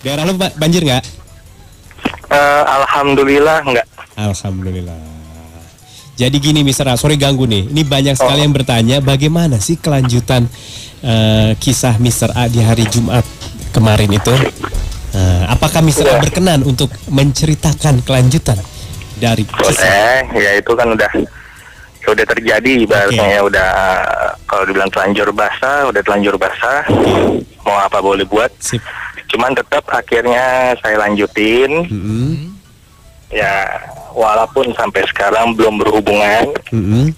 Daerah lu ba- banjir nggak? Eh, Alhamdulillah enggak. Alhamdulillah. Jadi gini Mister sorry ganggu nih. Ini banyak sekali yang bertanya bagaimana sih kelanjutan eh, kisah Mister A di hari Jumat kemarin itu? Eh, apakah Mister A Iya. berkenan untuk menceritakan kelanjutan dari kisah? Boleh, ya itu kan udah ya udah terjadi ibaratnya Oke. ya udah kalau dibilang telanjur basah, udah telanjur basah. Mau apa boleh buat. Sip. Cuman tetap akhirnya saya lanjutin Mm-mm. ya walaupun sampai sekarang belum berhubungan, Mm-mm.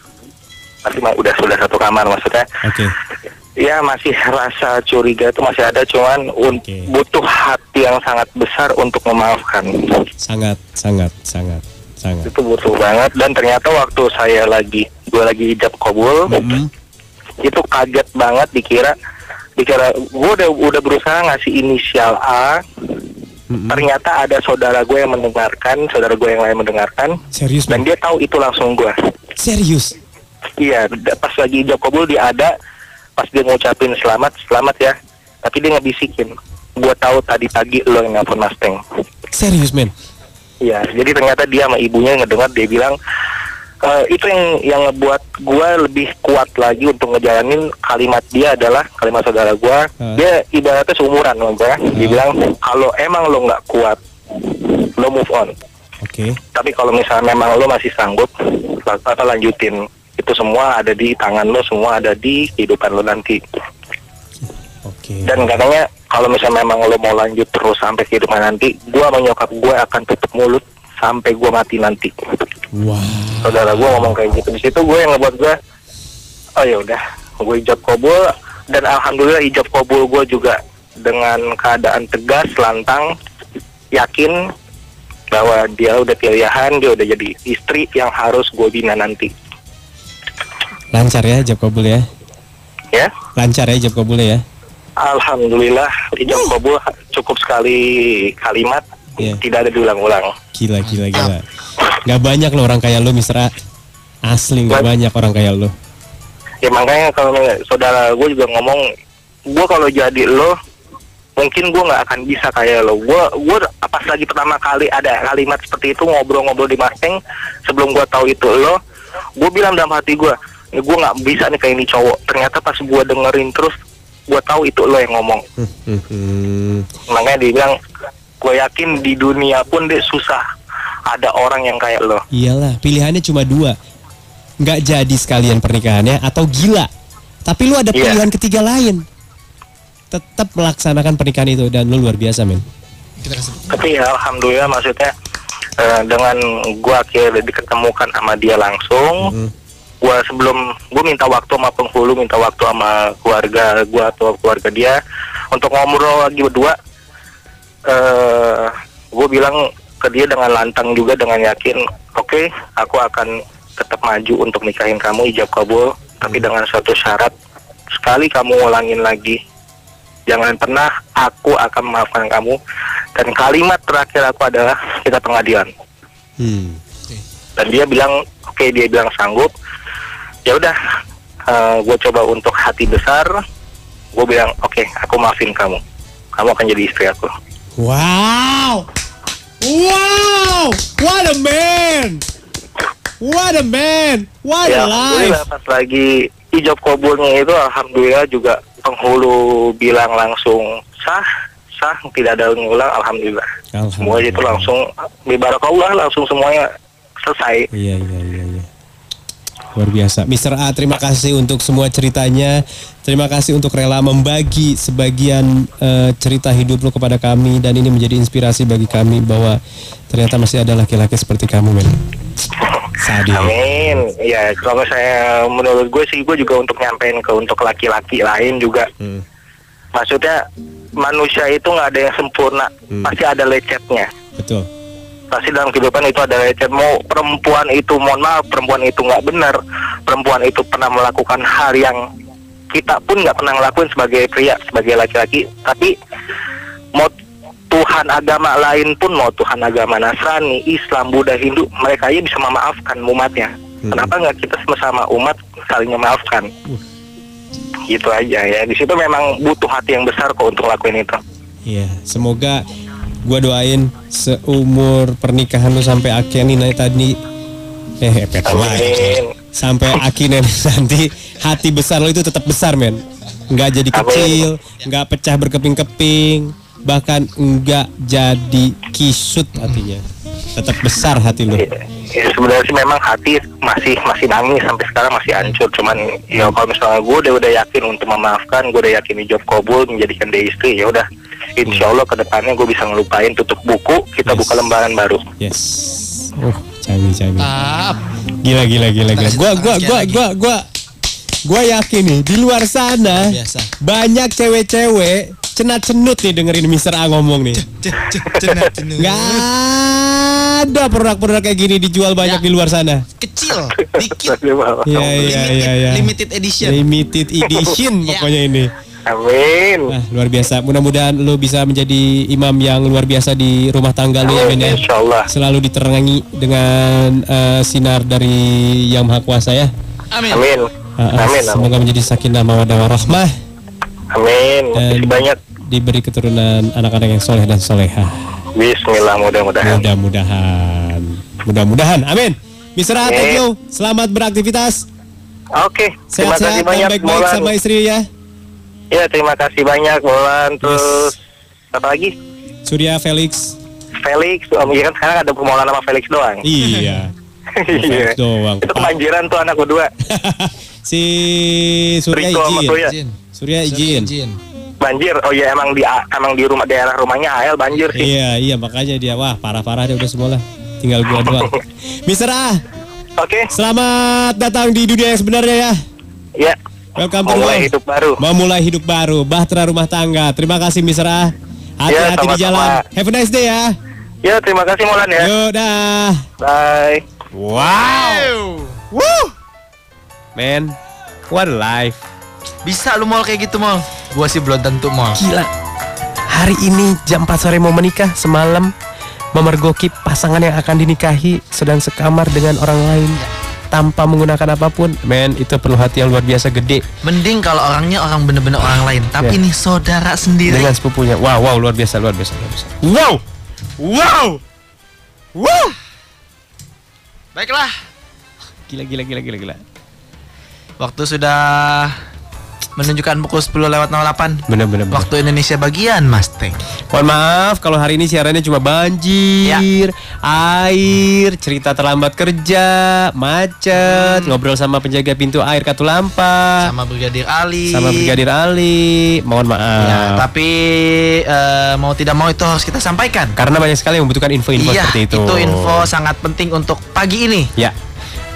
tapi udah sudah satu kamar maksudnya. Oke. Ya masih rasa curiga itu masih ada, cuman Oke. butuh hati yang sangat besar untuk memaafkan. Sangat, sangat, sangat, sangat. Itu butuh banget dan ternyata waktu saya lagi gue lagi ijab kabul, Mm-mm. itu kaget banget dikira dikira gue udah udah berusaha ngasih inisial A, Mm-mm. ternyata ada saudara gue yang mendengarkan, saudara gue yang lain mendengarkan Serius, dan man? dia tahu itu langsung gue. Serius? Iya, pas lagi ijab kabul dia ada, pas dia ngucapin selamat, selamat ya. Tapi dia ngebisikin, gue tahu tadi pagi lo yang nelfon Mas Teng. Serius, men? Iya, jadi ternyata dia sama ibunya ngedengar dia bilang "Eh, itu yang yang ngebuat gue lebih kuat lagi untuk ngejalanin kalimat dia adalah kalimat saudara gue. Hmm. Dia ibaratnya seumuran sama gue. Dia Hmm. bilang kalau emang lo nggak kuat, lo move on. Oke. Tapi kalau misalnya memang lo masih sanggup, apa lanjutin itu semua ada di tangan lo, semua ada di kehidupan lo nanti. Oke. Dan katanya kalau misalnya memang lo mau lanjut terus sampai kehidupan nanti, gua sama nyokap gue akan tutup mulut sampai gua mati nanti. Wah. Saudara gua ngomong kayak gitu. Di situ gue yang ngebuat gue, oh ya udah, gue ijab kabul dan alhamdulillah ijab kabul gue juga dengan keadaan tegas, lantang, yakin bahwa dia udah pilihan, dia udah jadi istri yang harus gue bina nanti. Lancar ya jawab kabul ya? Ya, Lancar ya jawab kabul ya? alhamdulillah ijab kabul cukup sekali kalimat, Iya. tidak ada diulang-ulang. Gila, gila, gila. Gak banyak loh orang kayak lo, Mister A. Asli gak Ba- banyak orang kayak lo. Ya makanya kalau saudara gue juga ngomong, gue kalau jadi lo, mungkin gue nggak akan bisa kayak lo. Gue gue pas lagi pertama kali ada kalimat seperti itu ngobrol-ngobrol di Mustang, sebelum gue tahu itu lo, gue bilang dalam hati gue, gue nggak bisa nih kayak ini cowok. Ternyata pas gue dengerin terus, gue tahu itu lo yang ngomong. Hmm, Makanya dia bilang, gue yakin di dunia pun deh susah ada orang yang kayak lo. Iyalah, pilihannya cuma dua. Nggak jadi sekalian pernikahannya atau gila. Tapi lu ada Iya. pilihan ketiga lain. Tetap melaksanakan pernikahan itu dan lu luar biasa, men. Kita kasih. tapi ya alhamdulillah maksudnya eh, dengan gua akhirnya diketemukan sama dia langsung Mm. gua sebelum gua minta waktu sama penghulu minta waktu sama keluarga gua atau keluarga dia untuk ngobrol lagi berdua eh gua bilang ke dia dengan lantang juga dengan yakin oke aku akan tetap maju untuk nikahin kamu ijab kabul. Tapi dengan suatu syarat sekali kamu ulangin lagi jangan pernah aku akan memaafkan kamu. Dan kalimat terakhir aku adalah kita pengadilan. Hmm. dan dia bilang oke dia bilang sanggup. Ya udah gue coba untuk hati besar. Gue bilang oke aku maafin kamu. Kamu akan jadi istri aku. Wow. Wow. What a man. What a man. What a ya life. alhamdulillah pas lagi ijab kabulnya itu alhamdulillah juga penghulu bilang langsung sah sah tidak ada ngulang alhamdulillah semua itu langsung bibarakallah langsung semuanya selesai Iya, iya, iya, iya. Luar biasa. Mister A, terima kasih untuk semua ceritanya. Terima kasih untuk rela membagi sebagian eh, cerita hidup lo kepada kami dan ini menjadi inspirasi bagi kami bahwa ternyata masih ada laki-laki seperti kamu, men. Sadis. Amin. Ya, kalau saya menurut gue sih gue juga untuk nyampein ke untuk laki-laki lain juga. Hmm. Maksudnya manusia itu nggak ada yang sempurna, Hmm. pasti ada lecetnya. Betul. Pasti dalam kehidupan itu ada lecet. Mau perempuan itu, mohon maaf, perempuan itu nggak benar, perempuan itu pernah melakukan hal yang kita pun nggak pernah ngelakuin sebagai pria, sebagai laki-laki. Tapi mau Tuhan agama lain pun mau Tuhan agama Nasrani, Islam, Buddha, Hindu, mereka aja bisa memaafkan umatnya. Hmm. Kenapa nggak kita sama-sama umat saling memaafkan? Uh. Gitu aja ya. Di situ memang butuh hati yang besar kok untuk lakuin itu. Iya, semoga gua doain seumur pernikahan lu sampai akhir nih nanti tadi eh pet lagi. Amin. Sampai akhirnya nanti hati besar lo itu tetap besar men. Nggak jadi Amin. kecil, nggak pecah berkeping-keping, bahkan nggak jadi kisut hatinya. Tetap besar hati lu. Ya, sebenarnya sih memang hati masih masih nangis sampai sekarang masih hancur. Cuman ya kalau misalnya gue udah udah yakin untuk memaafkan, gue udah yakin job kabul menjadikan dia istri, ya udah. Insya Allah ke depannya gue bisa ngelupain tutup buku, kita Yes. buka lembaran baru. Yes. Oh, canggih canggih. Tap. Gila gila gila gila. Gua gua gua gua gua gua yakin nih di luar sana Biasa. banyak cewek-cewek cenat-cenut nih dengerin Mister A ngomong nih. Cenat cenut. Nggak ada produk-produk kayak gini dijual banyak Ya. di luar sana. Kecil, dikit. Iya iya iya iya. Limited edition. Limited edition Ya. pokoknya ini. Amin. Nah, luar biasa. Mudah-mudahan lu bisa menjadi imam yang luar biasa di rumah tangga lu ya, Ben ya. Insya Allah. Selalu diterangi dengan eh, sinar dari Yang Maha Kuasa ya. Amin. Amin. Ah, ah, Amin. Amin. Semoga menjadi sakinah mawadah warahmah Amin. dan banyak. diberi keturunan anak-anak yang soleh dan soleha. Bismillah mudah-mudahan. Mudah-mudahan. Mudah-mudahan. Amin. Mr. A, thank you. Selamat beraktivitas. Oke. Terima Sehat-sehat kasih dan banyak baik-baik sama istri ya. Ya terima kasih banyak Molan. Terus apa lagi? Surya Felix. Felix. Oh, iya kan sekarang ada permohonan nama Felix doang. Iya. Iya. Felix doang. Itu kebanjiran tuh anak berdua. si Surya Riko sama izin. Surya. Izin. Surya izin. Izin. Banjir. Oh iya emang di emang di rumah daerah rumahnya AL banjir sih. Iya, iya makanya dia wah parah-parah dia udah semua lah. Tinggal gua doang. Mr. A, Oke. selamat datang di dunia yang sebenarnya ya. Ya. Welcome to the Mulai world. hidup baru. Memulai hidup baru, bahtera rumah tangga. Terima kasih Mr. A. Hati-hati Ya, di jalan. Have a nice day ya. Ya terima kasih Molan ya. Yuk dah. Bye. Wow. Woo. Man, what a life. Bisa lu mall kayak gitu mall. Gua sih belum tentu mall. Gila. Hari ini jam 4 sore mau menikah semalam memergoki pasangan yang akan dinikahi sedang sekamar dengan orang lain tanpa menggunakan apa pun. Men, itu perlu hati yang luar biasa gede Mending kalau orangnya orang bener-bener orang lain. Tapi Ya. nih saudara sendiri. dengan sepupunya. Wow, wow, luar biasa, luar biasa, luar biasa. Wow. Wow. Wow. Baiklah. Gila, gila, gila, gila, gila. Waktu sudah menunjukkan pukul 10 lewat 08. Bener, bener, bener. Waktu Indonesia bagian, Mas Teng. Mohon maaf kalau hari ini siarannya cuma banjir, air, cerita terlambat kerja, macet, ngobrol sama penjaga pintu air Katulampa, Sama Brigadir Ali. sama Brigadir Ali. Mohon maaf. Ya, tapi eh, mau tidak mau itu harus kita sampaikan. Karena banyak sekali yang membutuhkan info-info iya, seperti itu. info sangat penting untuk pagi ini. Ya.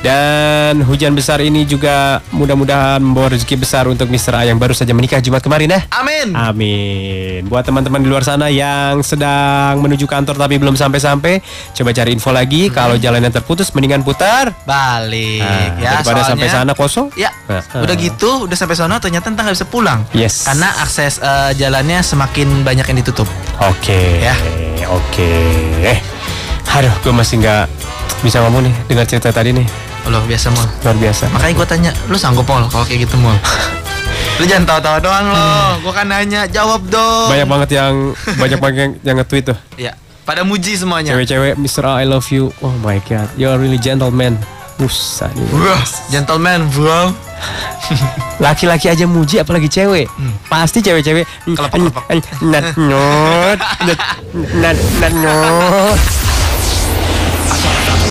Dan hujan besar ini juga mudah-mudahan membawa rezeki besar untuk Mr. A yang baru saja menikah Jumat kemarin ya. Amin. Amin. Buat teman-teman di luar sana yang sedang menuju kantor tapi belum sampai-sampai, coba cari info lagi. Kalau jalannya terputus, mendingan putar. Balik Nah, ya daripada soalnya- sampai sana kosong. Ya, Nah, udah ah. gitu, udah sampai sana ternyata entah nggak bisa pulang. Yes. Karena akses eh, jalannya semakin banyak yang ditutup. Oke. Ya. Oke. Eh, aduh, gue masih nggak bisa ngomong nih dengar cerita tadi nih. Oh, Loh, biasa mal. Luar biasa. Makanya gue tanya, lu sanggup mal kalau kayak gitu mal? lu jangan tawa-tawa doang lo. Gue kan nanya, jawab dong. Banyak banget yang banyak banget yang, yang nge-tweet tuh. Ya, pada muji semuanya. Cewek-cewek, Mr. A, I love you. Oh my god, you're really gentleman. Busa nih. Gentleman, bro. Laki-laki aja muji apalagi cewek. Pasti cewek-cewek. Kelepek-kelepek. Nat not. Nat not.